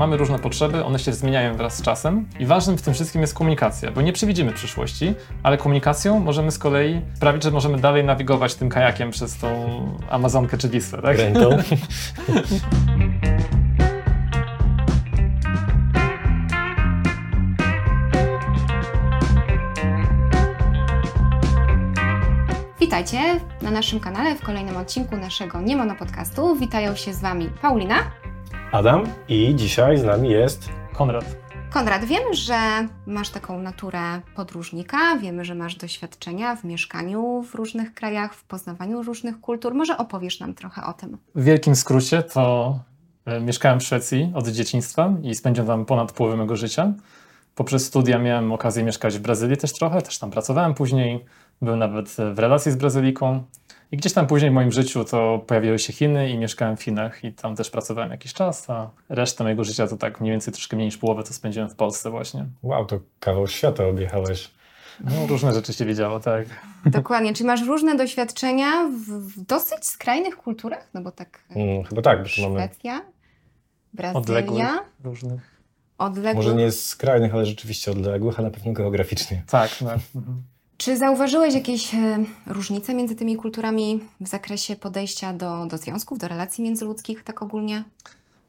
mamy różne potrzeby, one się zmieniają wraz z czasem i ważnym w tym wszystkim jest komunikacja, bo nie przewidzimy przyszłości, ale komunikacją możemy z kolei sprawić, że możemy dalej nawigować tym kajakiem przez tą Amazonkę czy Wisłę, tak? Ręką. Witajcie na naszym kanale w kolejnym odcinku naszego Niemono Podcastu. Witają się z Wami Paulina, Adam i dzisiaj z nami jest Konrad. Konrad. Wiemy, że masz taką naturę podróżnika, wiemy, że masz doświadczenia w mieszkaniu w różnych krajach, w poznawaniu różnych kultur. Może opowiesz nam trochę o tym? W wielkim skrócie to e, mieszkałem w Szwecji od dzieciństwa i spędziłem tam ponad połowę mego życia. Poprzez studia miałem okazję mieszkać w Brazylii też trochę, też tam pracowałem później. Byłem nawet w relacji z Brazylijką. I gdzieś tam później w moim życiu to pojawiły się Chiny i mieszkałem w Chinach i tam też pracowałem jakiś czas, a resztę mojego życia to tak mniej więcej troszkę mniej niż połowę to spędziłem w Polsce właśnie. Wow, to kawał świata objechałeś. No, różne rzeczy się wiedziało, tak. Dokładnie. Czy masz różne doświadczenia w, w dosyć skrajnych kulturach? No bo tak Mm, chyba tak, tu mamy. Szwecja, Brazylia, Odległych różnych. odległych. Może nie skrajnych, ale rzeczywiście odległych, a na pewno geograficznie. Tak, tak. Mhm. Czy zauważyłeś jakieś e, różnice między tymi kulturami w zakresie podejścia do, do związków, do relacji międzyludzkich, tak ogólnie?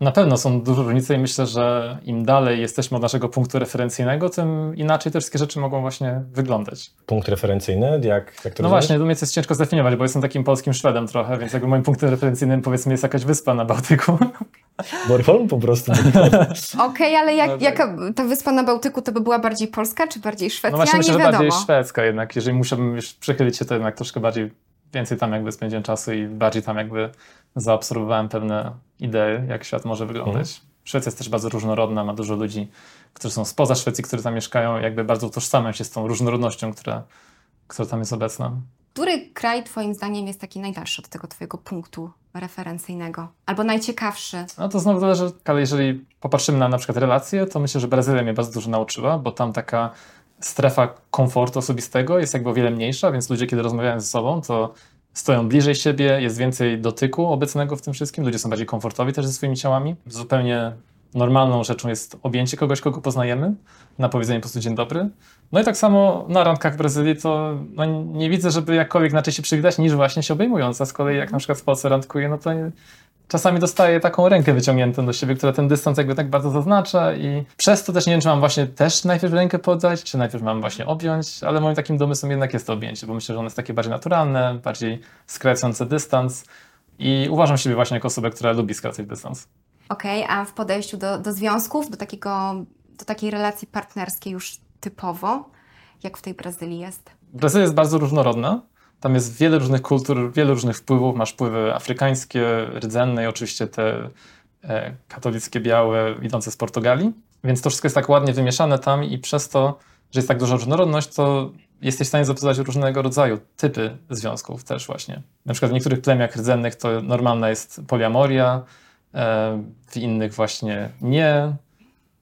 Na pewno są duże różnice i myślę, że im dalej jesteśmy od naszego punktu referencyjnego, tym inaczej te wszystkie rzeczy mogą właśnie wyglądać. Punkt referencyjny, jak, jak to No rozumiesz? właśnie, do mnie jest ciężko zdefiniować, bo jestem takim polskim Szwedem trochę, więc jakby moim punktem referencyjnym powiedzmy jest jakaś wyspa na Bałtyku. Bornholm po prostu. Okej, ale jak, No tak. jaka ta wyspa na Bałtyku to by była bardziej polska, czy bardziej Szwecja? No właśnie myślę, nie że wiadomo. bardziej szwedzka jednak. Jeżeli musiałbym już przychylić się, to jednak troszkę bardziej, więcej tam jakby spędziłem czasu i bardziej tam jakby zaobserwowałem pewne idee, jak świat może wyglądać. Szwecja jest też bardzo różnorodna, ma dużo ludzi, którzy są spoza Szwecji, którzy tam mieszkają, jakby bardzo utożsamiają się z tą różnorodnością, która, która tam jest obecna. Który kraj Twoim zdaniem jest taki najdalszy od tego Twojego punktu referencyjnego? Albo najciekawszy? No to znowu zależy, ale jeżeli popatrzymy na na przykład relacje, to myślę, że Brazylia mnie bardzo dużo nauczyła, bo tam taka strefa komfortu osobistego jest jakby o wiele mniejsza, więc ludzie, kiedy rozmawiają ze sobą, to stoją bliżej siebie, jest więcej dotyku obecnego w tym wszystkim, ludzie są bardziej komfortowi też ze swoimi ciałami. Zupełnie normalną rzeczą jest objęcie kogoś, kogo poznajemy, na powiedzenie po prostu dzień dobry. No i tak samo na randkach w Brazylii to no, nie widzę, żeby jakkolwiek inaczej się przywitać niż właśnie się obejmując, a z kolei jak na przykład w Polsce randkuję, no to nie- czasami dostaję taką rękę wyciągniętą do siebie, która ten dystans jakby tak bardzo zaznacza i przez to też nie wiem, czy mam właśnie też najpierw rękę podać, czy najpierw mam właśnie objąć, ale moim takim domysłem jednak jest to objęcie, bo myślę, że ono jest takie bardziej naturalne, bardziej skracające dystans i uważam siebie właśnie jako osobę, która lubi skracać dystans. Okej, a w podejściu do, do związków, do, takiego, do takiej relacji partnerskiej już typowo, jak w tej Brazylii jest? Brazylia jest bardzo różnorodna. Tam jest wiele różnych kultur, wiele różnych wpływów. Masz wpływy afrykańskie, rdzenne i oczywiście te e, katolickie, białe, idące z Portugalii. Więc to wszystko jest tak ładnie wymieszane tam i przez to, że jest tak duża różnorodność, to jesteś w stanie zapoznać różnego rodzaju typy związków też właśnie. Na przykład w niektórych plemiach rdzennych to normalna jest poliamoria, e, w innych właśnie nie.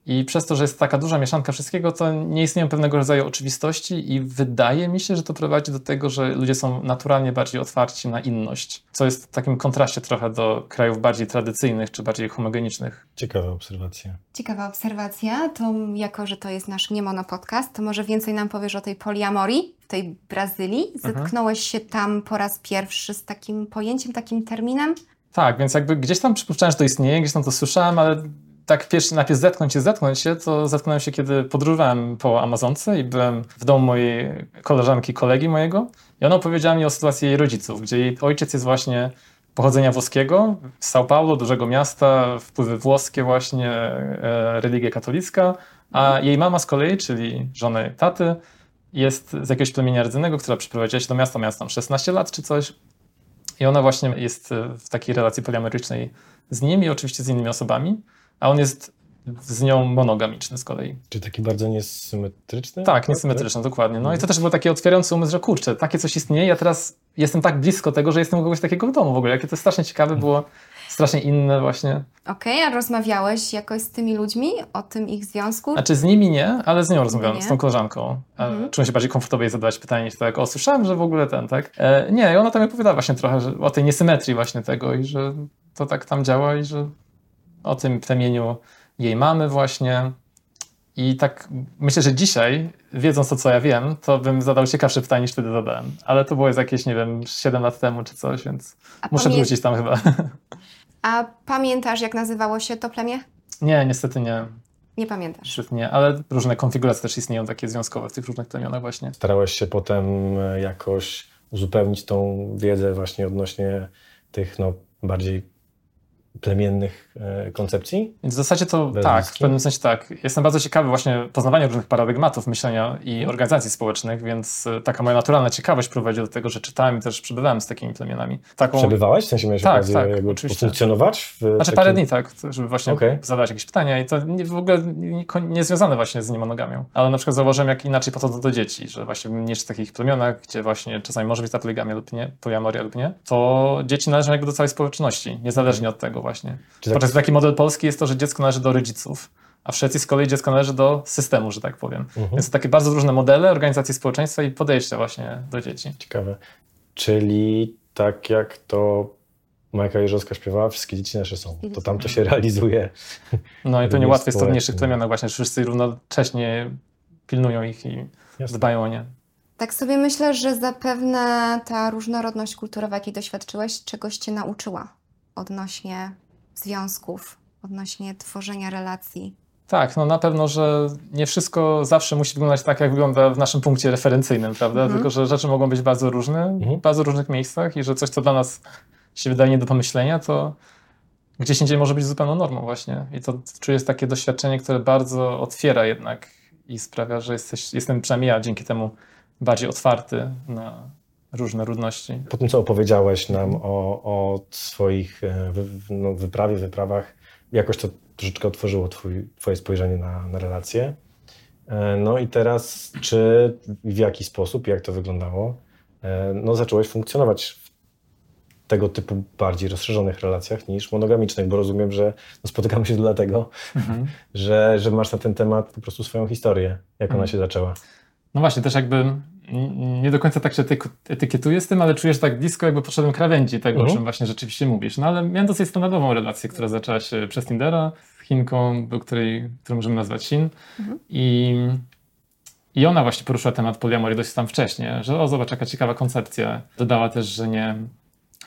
I przez to, że jest taka duża mieszanka wszystkiego, to nie istnieją pewnego rodzaju oczywistości i wydaje mi się, że to prowadzi do tego, że ludzie są naturalnie bardziej otwarci na inność, co jest w takim kontraście trochę do krajów bardziej tradycyjnych czy bardziej homogenicznych. Ciekawa obserwacja. Ciekawa obserwacja, to jako, że to jest nasz niemono podcast, to może więcej nam powiesz o tej poliamorii w tej Brazylii. Mhm. Zetknąłeś się tam po raz pierwszy z takim pojęciem, takim terminem? Tak, więc jakby gdzieś tam przypuszczałem, że to istnieje, gdzieś tam to słyszałem, ale tak pierwszy najpierw zetknąć się, zetknąć się, to zetknąłem się, kiedy podróżowałem po Amazonce i byłem w domu mojej koleżanki, kolegi mojego. I ona opowiedziała mi o sytuacji jej rodziców, gdzie jej ojciec jest właśnie pochodzenia włoskiego, z São Paulo, dużego miasta, wpływy włoskie właśnie, e, religia katolicka, a jej mama z kolei, czyli jej taty, jest z jakiegoś plemienia rdzennego, która przyprowadziła się do miasta, miała tam 16 lat czy coś. I ona właśnie jest w takiej relacji poliamerycznej z nim i oczywiście z innymi osobami, a on jest z nią monogamiczny z kolei. Czy taki bardzo niesymetryczny? Tak, niesymetryczny, dokładnie. No i to też było takie otwierające umysł, że kurczę, takie coś istnieje, ja teraz jestem tak blisko tego, że jestem u kogoś takiego w domu w ogóle. Jakie to strasznie ciekawe było, strasznie inne właśnie. Okej, a rozmawiałeś jakoś z tymi ludźmi o tym ich związku? Znaczy z nimi nie, ale z nią rozmawiałem, Nie? z tą koleżanką. Mhm. Czułem się bardziej komfortowo jej zadawać pytanie niż tak, o słyszałem, że w ogóle ten, tak? E, nie, i ona tam mi opowiadała właśnie trochę że, o tej niesymetrii właśnie tego i że to tak tam działa i że o tym plemieniu jej mamy właśnie. I tak myślę, że dzisiaj, wiedząc to, co ja wiem, to bym zadał ciekawsze pytanie niż wtedy zadałem. Ale to było jakieś, nie wiem, 7 lat temu czy coś, więc A, muszę pamię- wrócić tam chyba. A pamiętasz, jak nazywało się to plemię? nie, niestety nie. Nie pamiętasz. Niestety nie, ale różne konfiguracje też istnieją takie związkowe w tych różnych plemionach właśnie. Starałeś się potem e, jakoś uzupełnić tą wiedzę właśnie odnośnie tych no, bardziej plemiennych e, koncepcji? Więc w zasadzie to tak, w pewnym sensie tak. Jestem bardzo ciekawy właśnie poznawania różnych paradygmatów myślenia i organizacji społecznych, więc y, taka moja naturalna ciekawość prowadzi do tego, że czytałem i też przebywałem z takimi plemionami. Taką, Przebywałeś? W sensie miałeś Tak, okazję tak, jakby oczywiście. funkcjonować? W Znaczy takim... parę dni tak, żeby właśnie Okej. zadać jakieś pytania i to nie, w ogóle nie, nie związane właśnie z niemonogamią. Ale na przykład zauważyłem, jak inaczej podchodzą do dzieci, że właśnie w takich plemionach, gdzie właśnie czasami może być ta poligamia lub nie, poliamoria lub nie, to dzieci należą jakby do całej społeczności, niezależnie od tego właśnie. Czy tak, Podczas taki model polski jest to, że dziecko należy do rodziców, a w Szwecji z kolei dziecko należy do systemu, że tak powiem. Mhm. Więc to takie bardzo różne modele organizacji społeczeństwa i podejścia właśnie do dzieci. Ciekawe. Czyli tak jak to Majka Jeżowska śpiewała, wszystkie dzieci nasze są. To tam to się realizuje. No i Również łatwiej jest to w mniejszych plemionach właśnie, że wszyscy równocześnie pilnują ich i Jasne. dbają o nie. Tak sobie myślę, że zapewne ta różnorodność kulturowa, jakiej doświadczyłeś, czegoś cię nauczyła odnośnie związków, odnośnie tworzenia relacji. Tak, no na pewno, że nie wszystko zawsze musi wyglądać tak, jak wygląda w naszym punkcie referencyjnym, prawda? Mhm. Tylko, że rzeczy mogą być bardzo różne Mhm. w bardzo różnych miejscach i że coś, co dla nas się wydaje nie do pomyślenia, to gdzieś indziej może być zupełną normą właśnie. I to czuję takie doświadczenie, które bardzo otwiera jednak i sprawia, że jesteś, jestem przynajmniej ja dzięki temu bardziej otwarty na różne różności. Po tym, co opowiedziałeś nam o, o swoich e, no, wyprawie, wyprawach, jakoś to troszeczkę otworzyło twój, twoje spojrzenie na, na relacje. E, No i teraz, czy w jaki sposób, jak to wyglądało, e, no, zacząłeś funkcjonować w tego typu bardziej rozszerzonych relacjach niż monogamicznych, bo rozumiem, że no, spotykamy się dlatego, że, że masz na ten temat po prostu swoją historię, jak ona Mhm. się zaczęła. No właśnie, też jakby nie do końca tak się etyk- etykietuję z tym, ale czuję się tak blisko, jakby podszedłem krawędzi tego, Mhm. o czym właśnie rzeczywiście mówisz. No ale miałem dosyć standardową relację, która zaczęła się przez Tindera z Chinką, do której, którą możemy nazwać Chin. Mhm. I, I ona właśnie poruszyła temat poliamorii dość tam wcześnie, że o zobacz, jaka ciekawa koncepcja. Dodała też, że nie,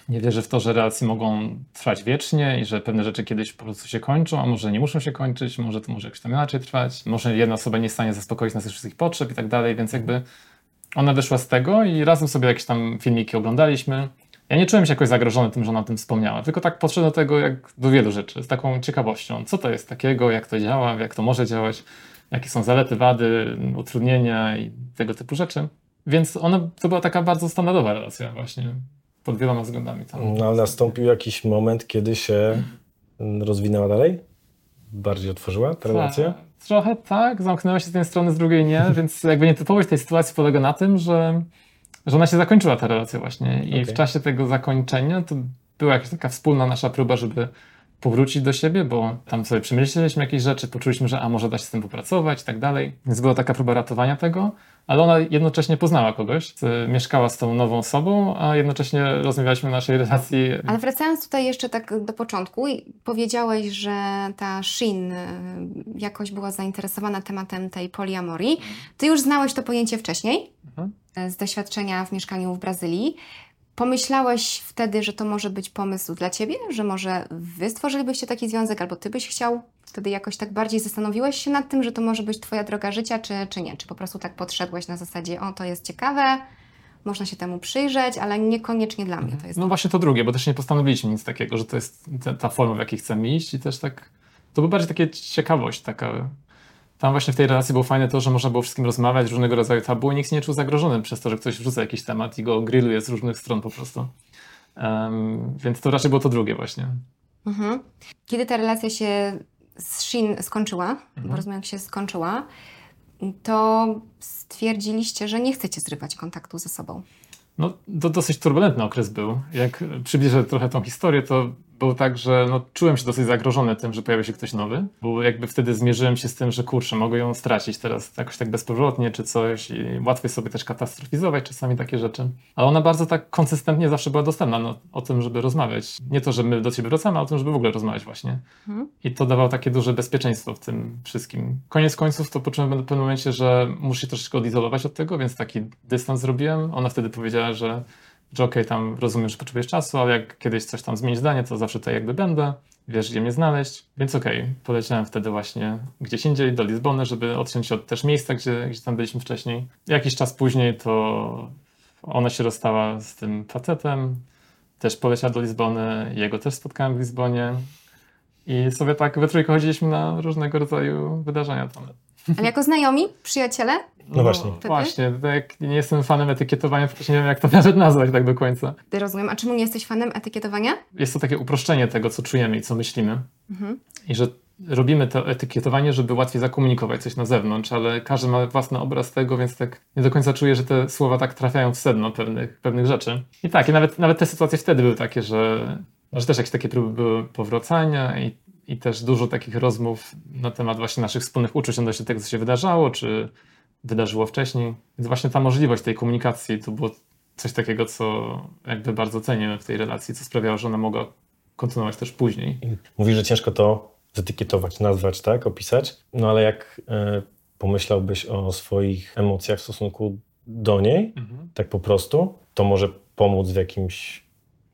nie wierzy w to, że relacje mogą trwać wiecznie i że pewne rzeczy kiedyś po prostu się kończą, a może nie muszą się kończyć, może to może jakoś tam inaczej trwać, może jedna osoba nie jest w stanie zaspokoić nas wszystkich potrzeb i tak dalej, więc jakby ona wyszła z tego i razem sobie jakieś tam filmiki oglądaliśmy. Ja nie czułem się jakoś zagrożony tym, że ona o tym wspomniała, tylko tak podszedłem do tego jak do wielu rzeczy, z taką ciekawością. Co to jest takiego, jak to działa, jak to może działać, jakie są zalety, wady, utrudnienia i tego typu rzeczy. Więc ona, to była taka bardzo standardowa relacja właśnie, pod wieloma względami. Tam. No, ale nastąpił jakiś moment, kiedy się rozwinęła dalej? Bardziej otworzyła ta relacja? Tak, trochę tak, zamknęła się z jednej strony, z drugiej nie, więc jakby nietypowość tej sytuacji polega na tym, że, że ona się zakończyła ta relacja właśnie i w Okej. czasie tego zakończenia to była jakaś taka wspólna nasza próba, żeby powrócić do siebie, bo tam sobie przemyśleliśmy jakieś rzeczy, poczuliśmy, że a może da się z tym popracować i tak dalej, więc była taka próba ratowania tego, ale ona jednocześnie poznała kogoś, mieszkała z tą nową osobą, a jednocześnie rozmawialiśmy o naszej relacji Ale wracając tutaj jeszcze tak do początku, powiedziałeś, że ta Shin y, jakoś była zainteresowana tematem tej poliamorii. Ty już znałeś to pojęcie wcześniej Mhm. y, z doświadczenia w mieszkaniu w Brazylii. Pomyślałeś wtedy, że to może być pomysł dla ciebie, że może wy stworzylibyście taki związek, albo ty byś chciał? Wtedy jakoś tak bardziej zastanowiłeś się nad tym, że to może być twoja droga życia, czy, czy nie? Czy po prostu tak podszedłeś na zasadzie, o to jest ciekawe, można się temu przyjrzeć, ale niekoniecznie dla mnie to jest. No właśnie to drugie, bo też nie postanowiliśmy nic takiego, że to jest ta, forma, w jakiej chcemy iść i też tak, to była bardziej takie ciekawość taka. Tam właśnie w tej relacji było fajne to, że można było wszystkim rozmawiać, różnego rodzaju tabu i nikt się nie czuł zagrożony przez to, że ktoś wrzuca jakiś temat i go grilluje z różnych stron po prostu. Em, więc to raczej było to drugie właśnie. Mhm. Kiedy ta relacja się z Shin skończyła, Mhm. bo rozumiem, jak się skończyła, to stwierdziliście, że nie chcecie zrywać kontaktu ze sobą. No, to dosyć turbulentny okres był. Jak przybliżę trochę tą historię, to było tak, że no, czułem się dosyć zagrożony tym, że pojawi się ktoś nowy, bo jakby wtedy zmierzyłem się z tym, że kurczę, mogę ją stracić teraz jakoś tak bezpowrotnie czy coś i łatwo jest sobie też katastrofizować czasami takie rzeczy. Ale ona bardzo tak konsystentnie zawsze była dostępna no, o tym, żeby rozmawiać. Nie to, że my do siebie wracamy, ale o tym, żeby w ogóle rozmawiać właśnie. Mhm. I to dawało takie duże bezpieczeństwo w tym wszystkim. Koniec końców to poczułem w pewnym momencie, że muszę się troszeczkę odizolować od tego, więc taki dystans zrobiłem. Ona wtedy powiedziała, że, że okej, tam rozumiem, że potrzebujesz czasu, ale jak kiedyś coś tam zmienić zdanie, to zawsze tutaj jakby będę. Wiesz, gdzie mnie znaleźć. Więc okej, poleciałem wtedy właśnie gdzieś indziej, do Lizbony, żeby odciąć się od też miejsca, gdzie, gdzie tam byliśmy wcześniej. Jakiś czas później to ona się rozstała z tym facetem, też poleciała do Lizbony, jego też spotkałem w Lizbonie. I sobie tak we trójkę chodziliśmy na różnego rodzaju wydarzenia tam. Ale jako znajomi, przyjaciele? No właśnie. Właśnie, tak nie jestem fanem etykietowania, to nie wiem jak to nawet nazwać tak do końca. Ty rozumiem. A czemu nie jesteś fanem etykietowania? Jest to takie uproszczenie tego, co czujemy i co myślimy. Mhm. I że robimy to etykietowanie, żeby łatwiej zakomunikować coś na zewnątrz, ale każdy ma własny obraz tego, więc tak nie do końca czuję, że te słowa tak trafiają w sedno pewnych, pewnych rzeczy. I tak, i nawet, nawet te sytuacje wtedy były takie, że, że też jakieś takie próby były powracania i, i też dużo takich rozmów na temat właśnie naszych wspólnych uczuć odnośnie tego, co się wydarzało, czy wydarzyło wcześniej. Więc właśnie ta możliwość tej komunikacji to było coś takiego, co jakby bardzo cenię w tej relacji, co sprawiało, że ona mogła kontynuować też później. Mówisz, że ciężko to zetykietować, nazwać, tak, opisać, no ale jak e, pomyślałbyś o swoich emocjach w stosunku do niej, Mhm. tak po prostu, to może pomóc w jakimś,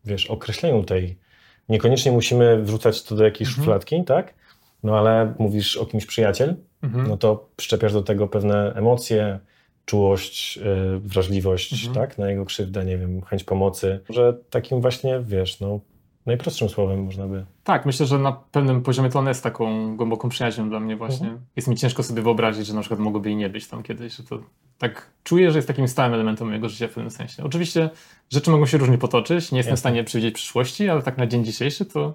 wiesz, określeniu tej. Niekoniecznie musimy wrzucać to do jakiejś Mhm. szufladki, tak? No ale mówisz o kimś przyjaciel, Mhm. no to przyczepiasz do tego pewne emocje, czułość, e, wrażliwość, Mhm. tak, na jego krzywdę, nie wiem, chęć pomocy. Że takim właśnie, wiesz, no, najprostszym słowem można by. Tak, myślę, że na pewnym poziomie to ona jest taką głęboką przyjaźnią dla mnie właśnie. Mhm. Jest mi ciężko sobie wyobrazić, że na przykład mogłoby jej nie być tam kiedyś, że to tak czuję, że jest takim stałym elementem mojego życia w pewnym sensie. Oczywiście rzeczy mogą się różnie potoczyć, nie jestem w stanie przewidzieć przyszłości, ale tak na dzień dzisiejszy to,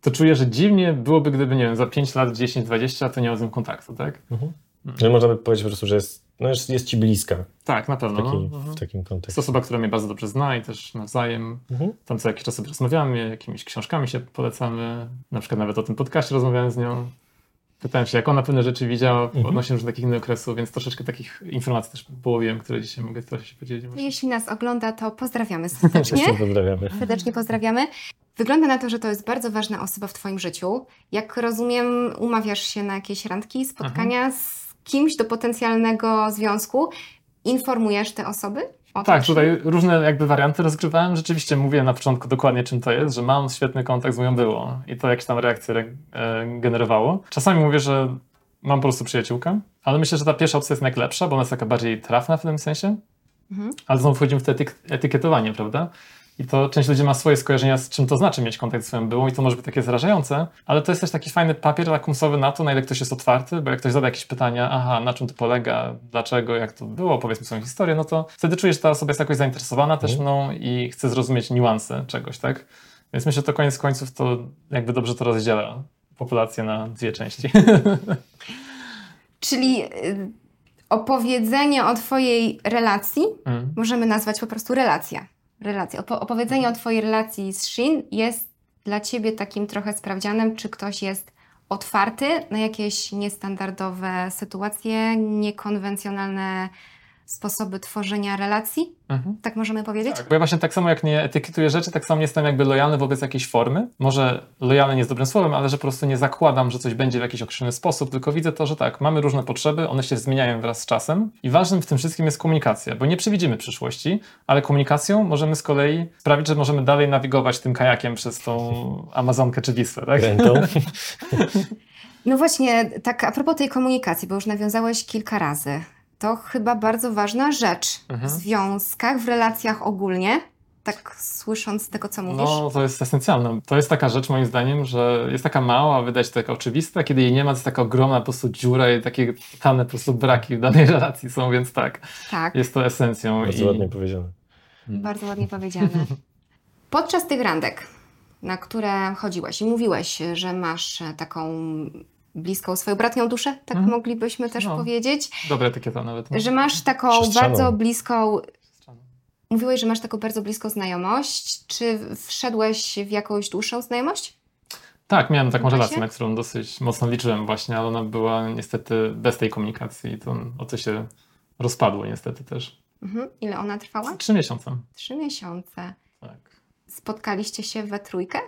to czuję, że dziwnie byłoby, gdyby, nie wiem, za 5 lat, 10, 20 to nie miał z nim kontaktu, tak? Mhm. Mhm. Że można by powiedzieć po prostu, że jest, no jest, jest ci bliska Tak, na w, pewno. taki, no. Mhm. w takim kontekście. to osoba, która mnie bardzo dobrze zna i też nawzajem Mhm. tam co jakiś czas sobie rozmawiamy, jakimiś książkami się polecamy, na przykład nawet o tym podcaście rozmawiałem z nią. Pytałem się, jak ona pewne rzeczy widziała Mhm. odnośnie różnych takich innych okresów, więc troszeczkę takich informacji też połowiłem, które dzisiaj mogę trochę się podzielić. Jeśli nas ogląda, to pozdrawiamy serdecznie. pozdrawiamy. Serdecznie pozdrawiamy. Wygląda na to, że to jest bardzo ważna osoba w Twoim życiu. Jak rozumiem, umawiasz się na jakieś randki, spotkania z kimś do potencjalnego związku. Informujesz te osoby? O Tak, tym, tutaj różne jakby warianty rozgrywałem. Rzeczywiście mówię na początku dokładnie czym to jest, że mam świetny kontakt z moją byłą i to jakieś tam reakcje re- e, generowało. Czasami mówię, że mam po prostu przyjaciółkę, ale myślę, że ta pierwsza opcja jest najlepsza, bo ona jest taka bardziej trafna w tym sensie. Mhm. Ale znowu wchodzimy w to etyk- etykietowanie, prawda? I to część ludzi ma swoje skojarzenia z czym to znaczy mieć kontakt z swoją byłą i to może być takie zarażające, ale to jest też taki fajny papier lakmusowy na to, na ile ktoś jest otwarty, bo jak ktoś zada jakieś pytania, aha, na czym to polega, dlaczego, jak to było, powiedzmy swoją historię, no to wtedy czujesz, że ta osoba jest jakoś zainteresowana też Mhm. mną i chce zrozumieć niuanse czegoś, tak? Więc myślę, że to koniec końców to jakby dobrze to rozdziela populację na dwie części. Czyli y, opowiedzenie o Twojej relacji Mm. możemy nazwać po prostu relacja. Relacja. Opo- opowiedzenie o Twojej relacji z Shin jest dla Ciebie takim trochę sprawdzianem, czy ktoś jest otwarty na jakieś niestandardowe sytuacje, niekonwencjonalne sposoby tworzenia relacji. Mhm. Tak możemy powiedzieć? Tak, bo ja właśnie tak samo jak nie etykietuję rzeczy, tak samo nie jestem jakby lojalny wobec jakiejś formy. Może lojalny nie jest dobrym słowem, ale że po prostu nie zakładam, że coś będzie w jakiś określony sposób, tylko widzę to, że tak, mamy różne potrzeby, one się zmieniają wraz z czasem i ważnym w tym wszystkim jest komunikacja, bo nie przewidzimy przyszłości, ale komunikacją możemy z kolei sprawić, że możemy dalej nawigować tym kajakiem przez tą Amazonkę czy Wisłę, tak? No właśnie, tak a propos tej komunikacji, bo już nawiązałeś kilka razy. To chyba bardzo ważna rzecz Mhm. w związkach, w relacjach ogólnie. Tak słysząc tego, co mówisz. No, to jest esensjalne. To jest taka rzecz, moim zdaniem, że jest taka mała, wydaje się taka oczywista, kiedy jej nie ma, to jest taka ogromna po prostu dziura i takie totalne po prostu braki w danej relacji są, więc tak, tak. jest to esencją. Bardzo i... ładnie powiedziane. Bardzo ładnie powiedziane. Podczas tych randek, na które chodziłeś i mówiłeś, że masz taką bliską swoją bratnią duszę, tak Mhm. moglibyśmy też No. powiedzieć, Dobra etykieta nawet. no. że masz taką bardzo bliską Mówiłeś, że masz taką bardzo bliską znajomość. Czy wszedłeś w jakąś dłuższą znajomość? Tak, miałem taką Właśnie? relację, na którą dosyć mocno liczyłem właśnie, ale ona była niestety bez tej komunikacji i to o to się rozpadło niestety też. Mhm. Ile ona trwała? Trzy miesiące. Trzy miesiące. Tak. Spotkaliście się we trójkę?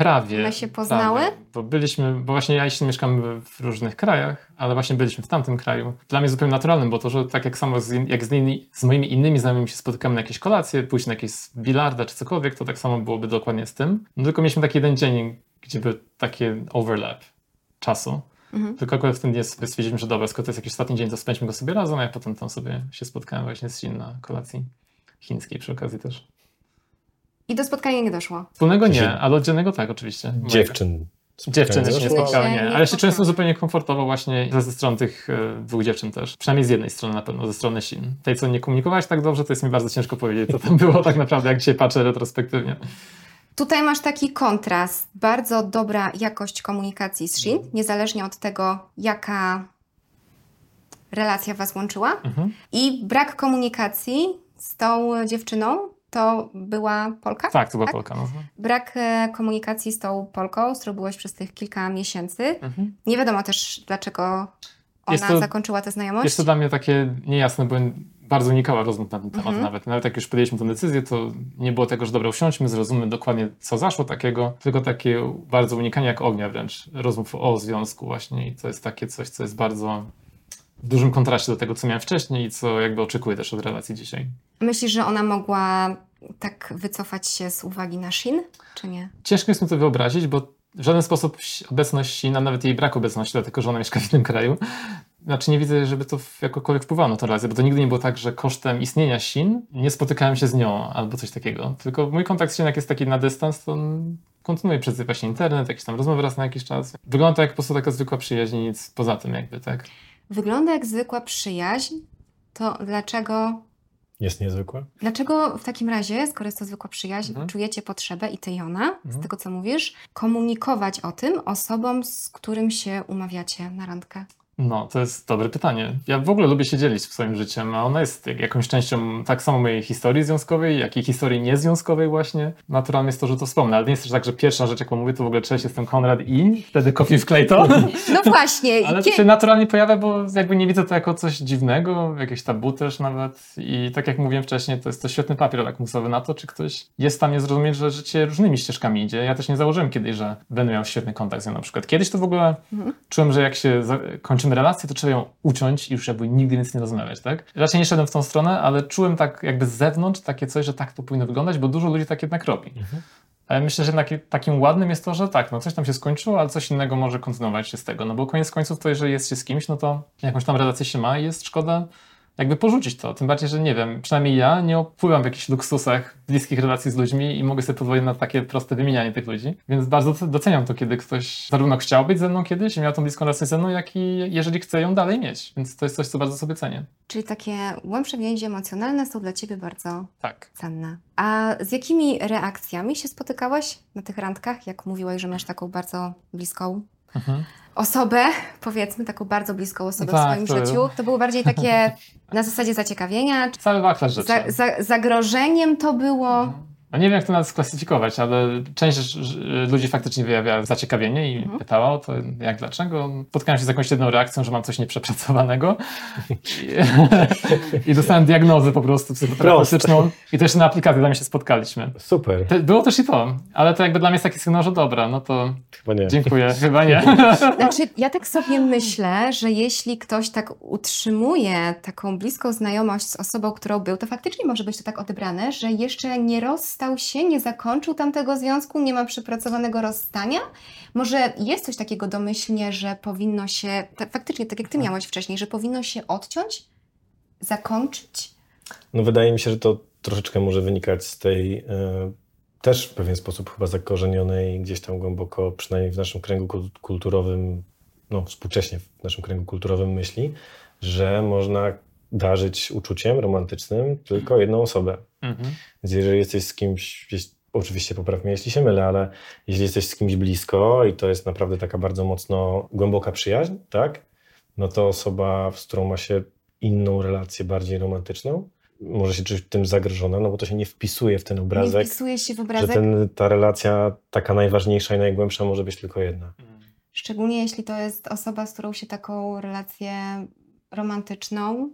Prawie. One się poznały? Prawie, bo byliśmy, bo właśnie ja jeszcze mieszkam w różnych krajach, ale właśnie byliśmy w tamtym kraju. Dla mnie zupełnie naturalnym, bo to, że tak jak samo z, jak z, innymi, z moimi innymi znajomymi się spotykamy na jakieś kolacje, pójść na jakieś bilarda czy cokolwiek, to tak samo byłoby dokładnie z tym. No tylko mieliśmy taki jeden dzień, gdzie był taki overlap czasu. Mhm. Tylko akurat w ten dzień sobie stwierdziliśmy, że dobra, skoro to jest jakiś ostatni dzień, to spędźmy go sobie razem, a ja potem tam sobie się spotkałem właśnie z Shin na kolacji chińskiej przy okazji też. I do spotkania nie doszło. Wspólnego nie, ale oddzielnego tak oczywiście. Dziewczyn. Dziewczyny się nie spotkały, nie. Ale się spotkały. zupełnie komfortowo właśnie ze, ze strony tych e, dwóch dziewczyn też. Przynajmniej z jednej strony na pewno, ze strony Sin. Tej, co nie komunikowałaś tak dobrze, to jest mi bardzo ciężko powiedzieć, co tam było tak naprawdę, jak dzisiaj patrzę retrospektywnie. Tutaj masz taki kontrast. Bardzo dobra jakość komunikacji z Shin, niezależnie od tego, jaka relacja Was łączyła. Mhm. I brak komunikacji z tą dziewczyną to była Polka? Tak, to była Tak? Polka. No. Brak e, komunikacji z tą Polką, z którą byłeś przez tych kilka miesięcy. Mhm. Nie wiadomo też, dlaczego ona to- zakończyła tę znajomość. Jest to dla mnie takie niejasne, bo bardzo unikała rozmów na ten temat Mhm. nawet. Nawet jak już podjęliśmy tę decyzję, to nie było tego, że dobra, usiądźmy, zrozummy dokładnie, co zaszło takiego, tylko takie bardzo unikanie jak ognia wręcz rozmów o związku właśnie i to jest takie coś, co jest bardzo w dużym kontraście do tego, co miałem wcześniej i co jakby oczekuję też od relacji dzisiaj. Myślisz, że ona mogła tak wycofać się z uwagi na Shin, czy nie? Ciężko jest mi to wyobrazić, bo w żaden sposób obecność, a nawet jej brak obecności, dlatego że ona mieszka w innym kraju, znaczy nie widzę, żeby to jakokolwiek wpływało na tę relację, bo to nigdy nie było tak, że kosztem istnienia Sin nie spotykałem się z nią albo coś takiego. Tylko mój kontakt z Sin, jak jest taki na dystans, to on kontynuuje przez właśnie internet, jakieś tam rozmowy raz na jakiś czas. Wygląda to jak po prostu taka zwykła przyjaźń nic poza tym jakby, tak? Wygląda jak zwykła przyjaźń, to dlaczego Jest niezwykła? Dlaczego w takim razie, skoro jest to zwykła przyjaźń, Mhm. czujecie potrzebę i ty i ona, z Mhm. tego co mówisz, komunikować o tym osobom, z którym się umawiacie na randkę? No, to jest dobre pytanie. Ja w ogóle lubię się dzielić swoim życiem, a ona jest jak- jakąś częścią tak samo mojej historii związkowej, jak i historii niezwiązkowej właśnie. Naturalne jest to, że to wspomnę, ale nie jest też tak, że pierwsza rzecz, jaką mówię, to w ogóle cześć, jestem Konrad i wtedy Coffee w Clayton. No właśnie, Ale kie- to się naturalnie pojawia, bo jakby nie widzę to jako coś dziwnego, jakieś tabu też nawet. I tak jak mówiłem wcześniej, to jest to świetny papier lakmusowy na to, czy ktoś jest w stanie zrozumieć, że życie różnymi ścieżkami idzie. Ja też nie założyłem kiedyś, że będę miał świetny kontakt z nią na przykład. Kiedyś to w ogóle Mhm. czułem, że jak się za- kończymy relację, to trzeba ją uciąć i już jakby nigdy więcej nie rozmawiać, tak? Raczej nie szedłem w tą stronę, ale czułem tak jakby z zewnątrz takie coś, że tak to powinno wyglądać, bo dużo ludzi tak jednak robi. Ale myślę, że jednak takim ładnym jest to, że tak, no coś tam się skończyło, ale coś innego może kontynuować się z tego. No bo koniec końców to, jeżeli jest się z kimś, no to jakąś tam relację się ma i jest szkoda jakby porzucić to. Tym bardziej, że nie wiem, przynajmniej ja nie opływam w jakichś luksusach bliskich relacji z ludźmi i mogę sobie pozwolić na takie proste wymienianie tych ludzi. Więc bardzo doc- doceniam to, kiedy ktoś zarówno chciał być ze mną kiedyś i miał tą bliską relację ze mną, jak i jeżeli chce ją dalej mieć. Więc to jest coś, co bardzo sobie cenię. Czyli takie głębsze więzi emocjonalne są dla ciebie bardzo Tak. cenne. A z jakimi reakcjami się spotykałeś na tych randkach, jak mówiłeś, że masz taką bardzo bliską Mhm. Osobę, powiedzmy, taką bardzo bliską osobę Tak, w swoim to- życiu? To były bardziej takie na zasadzie zaciekawienia, Cały wachlarz rzeczy. za, za, zagrożeniem to było? No nie wiem, jak to nawet sklasyfikować, ale część ludzi faktycznie wyjawia zaciekawienie i Mhm. pytała o to, jak, dlaczego. Spotkałem się z jakąś jedną reakcją, że mam coś nieprzepracowanego i, i dostałem diagnozę po prostu psychoterapeutyczną i też na aplikacji tam się spotkaliśmy. Super. Te, było też i to, ale to jakby dla mnie jest taki sygnał, że dobra, no to Chyba nie. dziękuję, chyba nie. Znaczy, ja tak sobie myślę, że jeśli ktoś tak utrzymuje taką bliską znajomość z osobą, którą był, to faktycznie może być to tak odebrane, że jeszcze nie rozstał się, nie zakończył tamtego związku, nie ma przepracowanego rozstania. Może jest coś takiego domyślnie, że powinno się, tak, faktycznie tak jak ty miałeś wcześniej, że powinno się odciąć, zakończyć? No wydaje mi się, że to troszeczkę może wynikać z tej e, też w pewien sposób chyba zakorzenionej gdzieś tam głęboko, przynajmniej w naszym kręgu kul- kulturowym, no współcześnie w naszym kręgu kulturowym myśli, że można darzyć uczuciem romantycznym tylko jedną osobę. Mhm. Więc jeżeli jesteś z kimś, oczywiście popraw mnie, jeśli się mylę, ale jeśli jesteś z kimś blisko i to jest naprawdę taka bardzo mocno głęboka przyjaźń, tak? No to osoba, z którą ma się inną relację, bardziej romantyczną, może się czuć tym zagrożona, no bo to się nie wpisuje w ten Nie obrazek, wpisuje się w że obrazek, ten, ta relacja taka najważniejsza i najgłębsza może być tylko jedna. szczególnie jeśli to jest osoba, z którą się taką relację romantyczną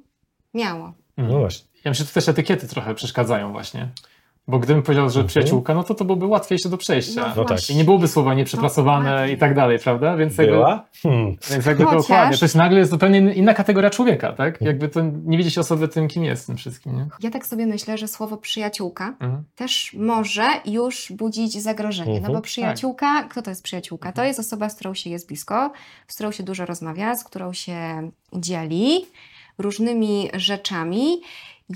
miało. Mhm. No właśnie. Ja myślę, że też etykiety trochę przeszkadzają właśnie. Bo gdybym powiedział, że Mhm. przyjaciółka, no to to byłoby łatwiejsze do przejścia. No tak. właśnie. I nie byłoby słowa nieprzepracowane Dokładnie. i tak dalej, prawda? Więc jakby, Była? Hmm. Więc jakby Chociaż- dokładnie, to jest nagle jest zupełnie inna- kategoria człowieka, tak? Jakby to nie widzi się osoby tym, kim jest tym wszystkim, nie? Ja tak sobie myślę, że słowo przyjaciółka Mhm. też może już budzić zagrożenie. Mhm. No bo przyjaciółka, kto to jest przyjaciółka? To jest osoba, z którą się jest blisko, z którą się dużo rozmawia, z którą się dzieli różnymi rzeczami.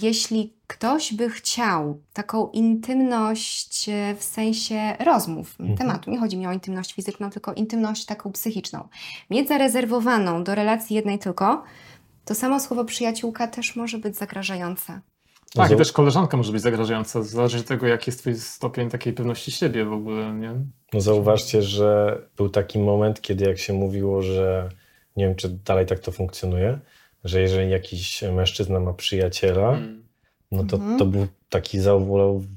Jeśli ktoś by chciał taką intymność e, w sensie rozmów, Mhm. tematu, nie chodzi mi o intymność fizyczną, tylko intymność taką psychiczną, mieć zarezerwowaną do relacji jednej tylko, to samo słowo przyjaciółka też może być zagrażające. Tak, i też koleżanka może być zagrażająca, zależy od tego, jaki jest twój stopień takiej pewności siebie w ogóle, nie? No zauważcie, że był taki moment, kiedy jak się mówiło, że nie wiem, czy dalej tak to funkcjonuje, że jeżeli jakiś mężczyzna ma przyjaciela, Mm. no to Mhm. to był taki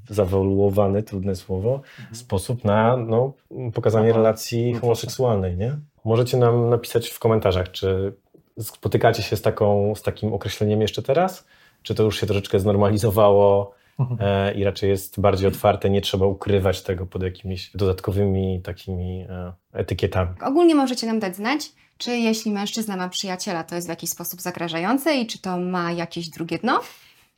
zaewoluowany, trudne słowo, sposób na no, pokazanie Aha. relacji No homoseksualnej, nie? Możecie nam napisać w komentarzach, czy spotykacie się z, taką, z takim określeniem jeszcze teraz, czy to już się troszeczkę znormalizowało Mhm. e, i raczej jest bardziej otwarte, nie trzeba ukrywać tego pod jakimiś dodatkowymi takimi e, etykietami. Ogólnie możecie nam dać znać, czy jeśli mężczyzna ma przyjaciela, to jest w jakiś sposób zagrażające i czy to ma jakieś drugie dno.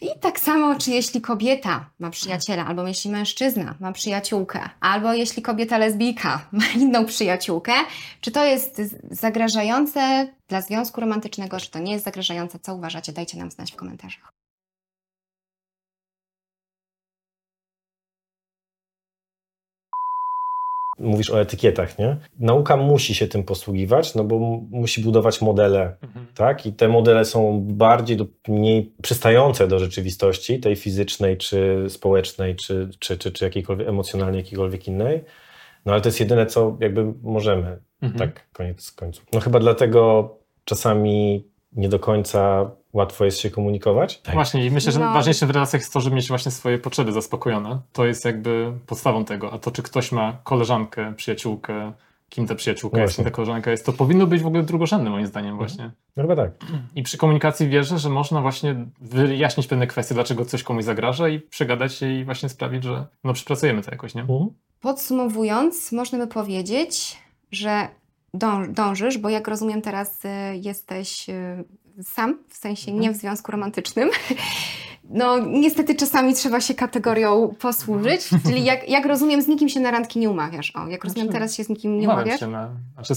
I tak samo, czy jeśli kobieta ma przyjaciela, albo jeśli mężczyzna ma przyjaciółkę, albo jeśli kobieta lesbijka ma inną przyjaciółkę, czy to jest zagrażające dla związku romantycznego, czy to nie jest zagrażające, co uważacie, dajcie nam znać w komentarzach. Mówisz o etykietach, nie? Nauka musi się tym posługiwać, no bo musi budować modele Mhm. tak? I te modele są bardziej lub mniej przystające do rzeczywistości, tej fizycznej, czy społecznej, czy, czy, czy, czy jakiejkolwiek emocjonalnej, jakiejkolwiek innej. No ale to jest jedyne, co jakby możemy, Mhm. tak, koniec końców. No chyba dlatego czasami nie do końca łatwo jest się komunikować. Tak. Właśnie i myślę, że No. ważniejsze w relacjach jest to, żeby mieć właśnie swoje potrzeby zaspokojone. To jest jakby podstawą tego. A to, czy ktoś ma koleżankę, przyjaciółkę, kim ta przyjaciółka jest, kim Właśnie. ta koleżanka jest, to powinno być w ogóle drugorzędne moim zdaniem właśnie. No chyba tak. I przy komunikacji wierzę, że można właśnie wyjaśnić pewne kwestie, dlaczego coś komuś zagraża i przegadać się i właśnie sprawić, że no przepracujemy to jakoś, nie? Mhm. Podsumowując, można by powiedzieć, że dąż, dążysz, bo jak rozumiem teraz y, jesteś y, sam, w sensie nie w związku romantycznym. No niestety czasami trzeba się kategorią posłużyć, czyli jak, jak rozumiem z nikim się na randki nie umawiasz. O, jak rozumiem Znaczy, teraz się z nikim nie umawiasz. się na, znaczy,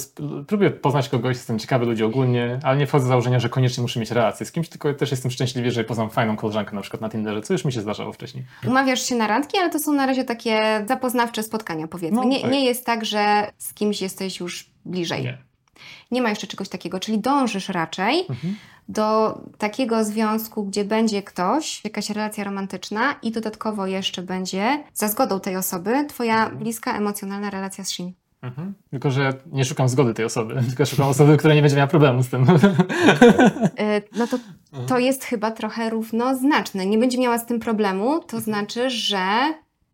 próbuję poznać kogoś, jestem ciekawy ludzi ogólnie, ale nie wchodzę z założenia, że koniecznie muszę mieć relację z kimś, tylko też jestem szczęśliwy, że poznam fajną koleżankę na przykład na Tinderze, co już mi się zdarzało wcześniej. Umawiasz się na randki, ale to są na razie takie zapoznawcze spotkania powiedzmy. No, nie, tak. nie jest tak, że z kimś jesteś już bliżej. Nie. Nie ma jeszcze czegoś takiego, czyli dążysz raczej Mhm. do takiego związku, gdzie będzie ktoś, jakaś relacja romantyczna i dodatkowo jeszcze będzie za zgodą tej osoby twoja bliska, emocjonalna relacja z Shin. Mhm. Tylko, że nie szukam zgody tej osoby, tylko szukam osoby, która nie będzie miała problemu z tym. Y, No to to jest chyba trochę równoznaczne. Nie będzie miała z tym problemu, to znaczy, że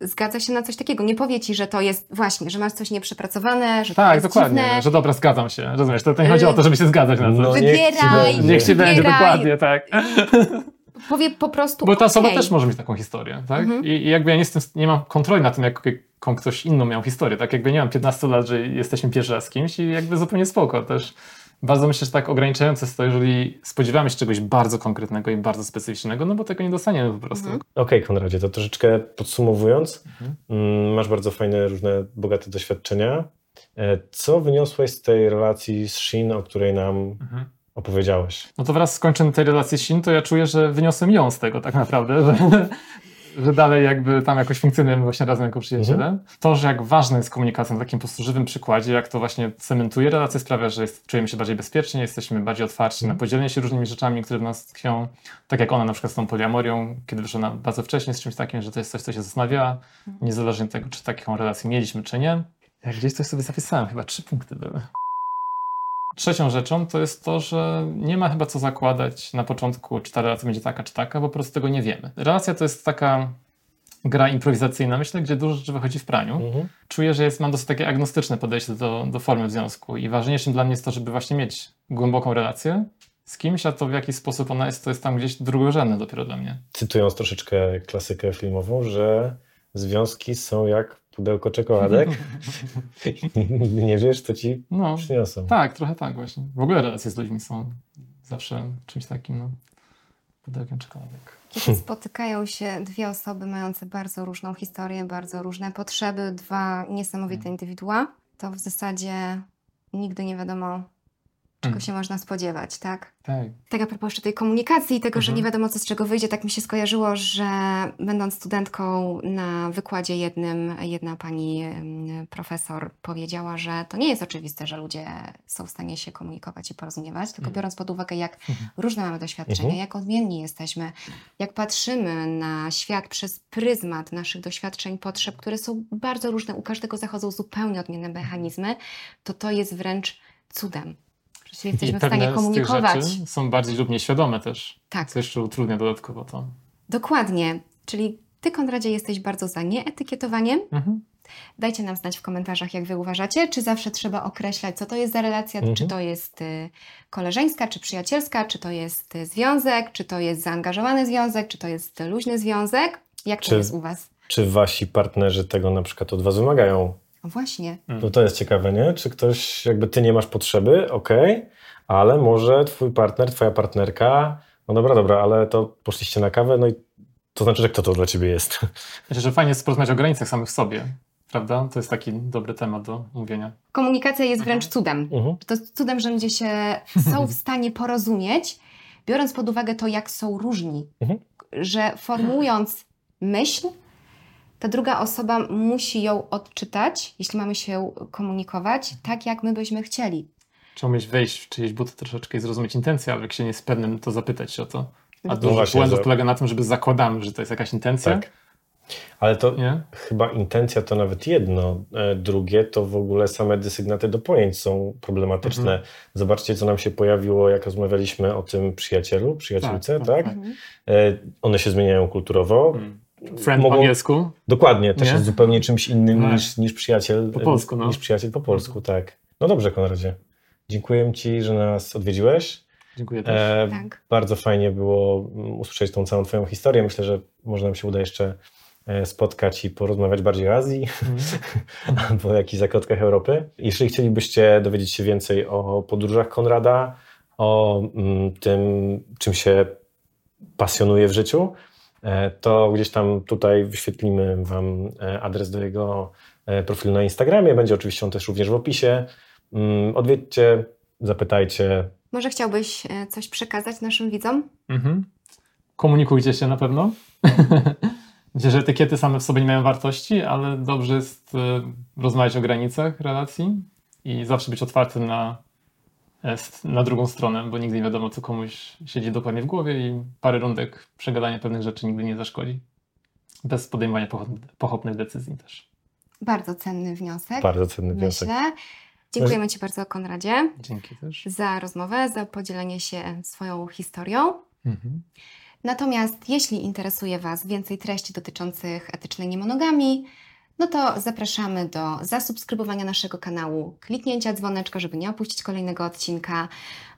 zgadza się na coś takiego. Nie powie ci, że to jest właśnie, że masz coś nieprzepracowane, że to tak, jest dokładnie, dziwne. że dobra, zgadzam się. Rozumiesz, to, to nie chodzi o to, żeby się zgadzać na to. No, niech ci Wybieraj, będzie. Niech ci będzie, wybieraj. dokładnie, tak. Powie po prostu Bo ta osoba okej. też może mieć taką historię, tak? Mhm. I, I jakby ja nie, jestem, nie mam kontroli na tym, jak, jaką ktoś inną miał historię, tak? Jakby nie mam 15 lat, że jesteśmy pierwszy raz z kimś i jakby zupełnie spoko też. Bardzo myślę, że tak ograniczające jest to, jeżeli spodziewamy się czegoś bardzo konkretnego i bardzo specyficznego, no bo tego nie dostaniemy po prostu. Mhm. Okej, Konradzie, to troszeczkę podsumowując, Mhm. mm, masz bardzo fajne, różne, bogate doświadczenia. E, Co wyniosłeś z tej relacji z Shin, o której nam Mhm. opowiedziałeś? No to wraz z skończeniem tej relacji z Sin, to ja czuję, że wyniosłem ją z tego tak naprawdę, że, że dalej jakby tam jakoś funkcjonujemy właśnie razem jako przyjaciele. To, że jak ważna jest komunikacja na takim po prostu żywym przykładzie, jak to właśnie cementuje relacje, sprawia, że jest, czujemy się bardziej bezpiecznie, jesteśmy bardziej otwarci na podzielenie się różnymi rzeczami, które w nas tkwią. Tak jak ona na przykład z tą poliamorią, kiedy wyszła na bardzo wcześnie z czymś takim, że to jest coś, co się zastanawiała, niezależnie od tego, czy taką relację mieliśmy, czy nie. Ja gdzieś coś sobie zapisałem, chyba trzy punkty były. Trzecią rzeczą to jest to, że nie ma chyba co zakładać na początku, czy ta relacja będzie taka, czy taka, bo po prostu tego nie wiemy. Relacja to jest taka gra improwizacyjna, myślę, gdzie dużo rzeczy wychodzi w praniu. Mhm. Czuję, że jest, mam dosyć takie agnostyczne podejście do, do formy związku i ważniejszym dla mnie jest to, żeby właśnie mieć głęboką relację z kimś, a to w jaki sposób ona jest, to jest tam gdzieś drugorzędne dopiero dla mnie. Cytując troszeczkę klasykę filmową, że związki są jak pudełko czekoladek. Nie wiesz, co ci No, przyniosą. tak, trochę tak właśnie. W ogóle relacje z ludźmi są zawsze czymś takim, no, pudełkiem czekoladek. Kiedy spotykają się dwie osoby mające bardzo różną historię, bardzo różne potrzeby, dwa niesamowite indywidua, to w zasadzie nigdy nie wiadomo, czego Mm. się można spodziewać, tak? Tak. Tak a propos jeszcze tej komunikacji i tego, że Mhm. nie wiadomo co z czego wyjdzie, tak mi się skojarzyło, że będąc studentką na wykładzie jednym, jedna pani profesor powiedziała, że to nie jest oczywiste, że ludzie są w stanie się komunikować i porozumiewać, tylko Mhm. biorąc pod uwagę, jak Mhm. różne mamy doświadczenia, Mhm. jak odmienni jesteśmy, jak patrzymy na świat przez pryzmat naszych doświadczeń, potrzeb, które są bardzo różne, u każdego zachodzą zupełnie odmienne mechanizmy, to to jest wręcz cudem. Że się jesteśmy w stanie pewne z tych komunikować. są bardziej lub nieświadome też, Tak. co jeszcze utrudnia dodatkowo to. Dokładnie. Czyli ty, Konradzie, jesteś bardzo za nieetykietowaniem. Mhm. Dajcie nam znać w komentarzach, jak wy uważacie, czy zawsze trzeba określać, co to jest za relacja, Mhm. czy to jest y, koleżeńska, czy przyjacielska, czy to jest y, związek, czy to jest zaangażowany związek, czy to jest luźny związek. Jak to Czy- jest u was? Czy wasi partnerzy tego na przykład od was wymagają? O, właśnie. No to jest ciekawe, nie? Czy ktoś, jakby ty nie masz potrzeby, okej, ale może twój partner, twoja partnerka, no dobra, dobra, ale to poszliście na kawę, no i to znaczy, że kto to dla ciebie jest? Myślę, że fajnie jest porozmawiać o granicach samych w sobie, prawda? To jest taki dobry temat do mówienia. Komunikacja jest wręcz cudem. Mhm. To jest cudem, że ludzie się są w stanie porozumieć, biorąc pod uwagę to, jak są różni. Mhm. Że formułując myśl, ta druga osoba musi ją odczytać, jeśli mamy się komunikować, tak jak my byśmy chcieli. Trzeba umieć wejść w czyjeś buty troszeczkę i zrozumieć intencję, ale jak się nie jest pewnym, to zapytać się o to. A No dużo błędów polega na tym, żeby zakładamy, że to jest jakaś intencja. Tak. Ale to Nie? chyba intencja to nawet jedno. E, Drugie to w ogóle same desygnaty do pojęć są problematyczne. Mhm. Zobaczcie, co nam się pojawiło, jak rozmawialiśmy o tym przyjacielu, przyjaciółce, tak? Tak, tak, Mhm. One się zmieniają kulturowo. Mm. Friend Mogą- po angielsku. Dokładnie, też Nie? jest zupełnie czymś innym Tak. niż, niż przyjaciel. Po polsku, no. Niż przyjaciel po polsku, tak. No dobrze, Konradzie. Dziękuję Ci, że nas odwiedziłeś. Dziękuję też. E, Tak. Bardzo fajnie było mm, usłyszeć tą całą Twoją historię. Myślę, że może nam się uda jeszcze e, spotkać i porozmawiać bardziej o Azji Mhm. albo o jakichś zakątkach Europy. Jeśli chcielibyście dowiedzieć się więcej o podróżach Konrada, o mm, tym, czym się pasjonuje w życiu, e, to gdzieś tam tutaj wyświetlimy Wam e, adres do jego e, profilu na Instagramie. Będzie oczywiście on też również w opisie. Mm, Odwiedźcie, zapytajcie. Może chciałbyś e, coś przekazać naszym widzom? Mhm. Komunikujcie się na pewno. Myślę, że etykiety same w sobie nie mają wartości, ale dobrze jest e, rozmawiać o granicach relacji i zawsze być otwartym na, e, na drugą stronę, bo nigdy nie wiadomo, co komuś siedzi dokładnie w głowie i parę rundek przegadania pewnych rzeczy nigdy nie zaszkodzi. Bez podejmowania pochop- pochopnych decyzji też. Bardzo cenny wniosek. Bardzo cenny wniosek. Myślę. Dziękujemy Ci bardzo, Konradzie, Dzięki też. za rozmowę, za podzielenie się swoją historią. Mhm. Natomiast jeśli interesuje Was więcej treści dotyczących etycznej niemonogami, no to zapraszamy do zasubskrybowania naszego kanału, kliknięcia dzwoneczka, żeby nie opuścić kolejnego odcinka.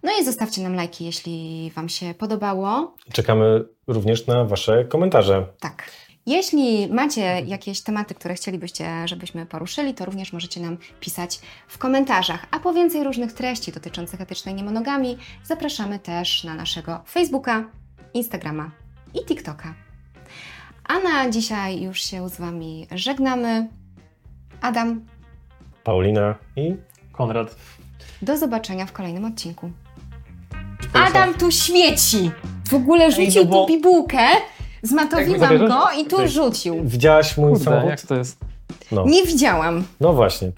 No i zostawcie nam lajki, jeśli Wam się podobało. Czekamy również na Wasze komentarze. Tak. Jeśli macie jakieś tematy, które chcielibyście, żebyśmy poruszyli, to również możecie nam pisać w komentarzach. A po więcej różnych treści dotyczących etycznej niemonogami zapraszamy też na naszego Facebooka, Instagrama i TikToka. A na dzisiaj już się z Wami żegnamy. Adam, Paulina i Konrad. do zobaczenia w kolejnym odcinku. Adam tu świeci! W ogóle rzucił no bo- tu bibułkę, zmatowiłam go i tu rzucił. widziałaś mój Kurde, samochód? jak to jest? No. Nie widziałam. no właśnie.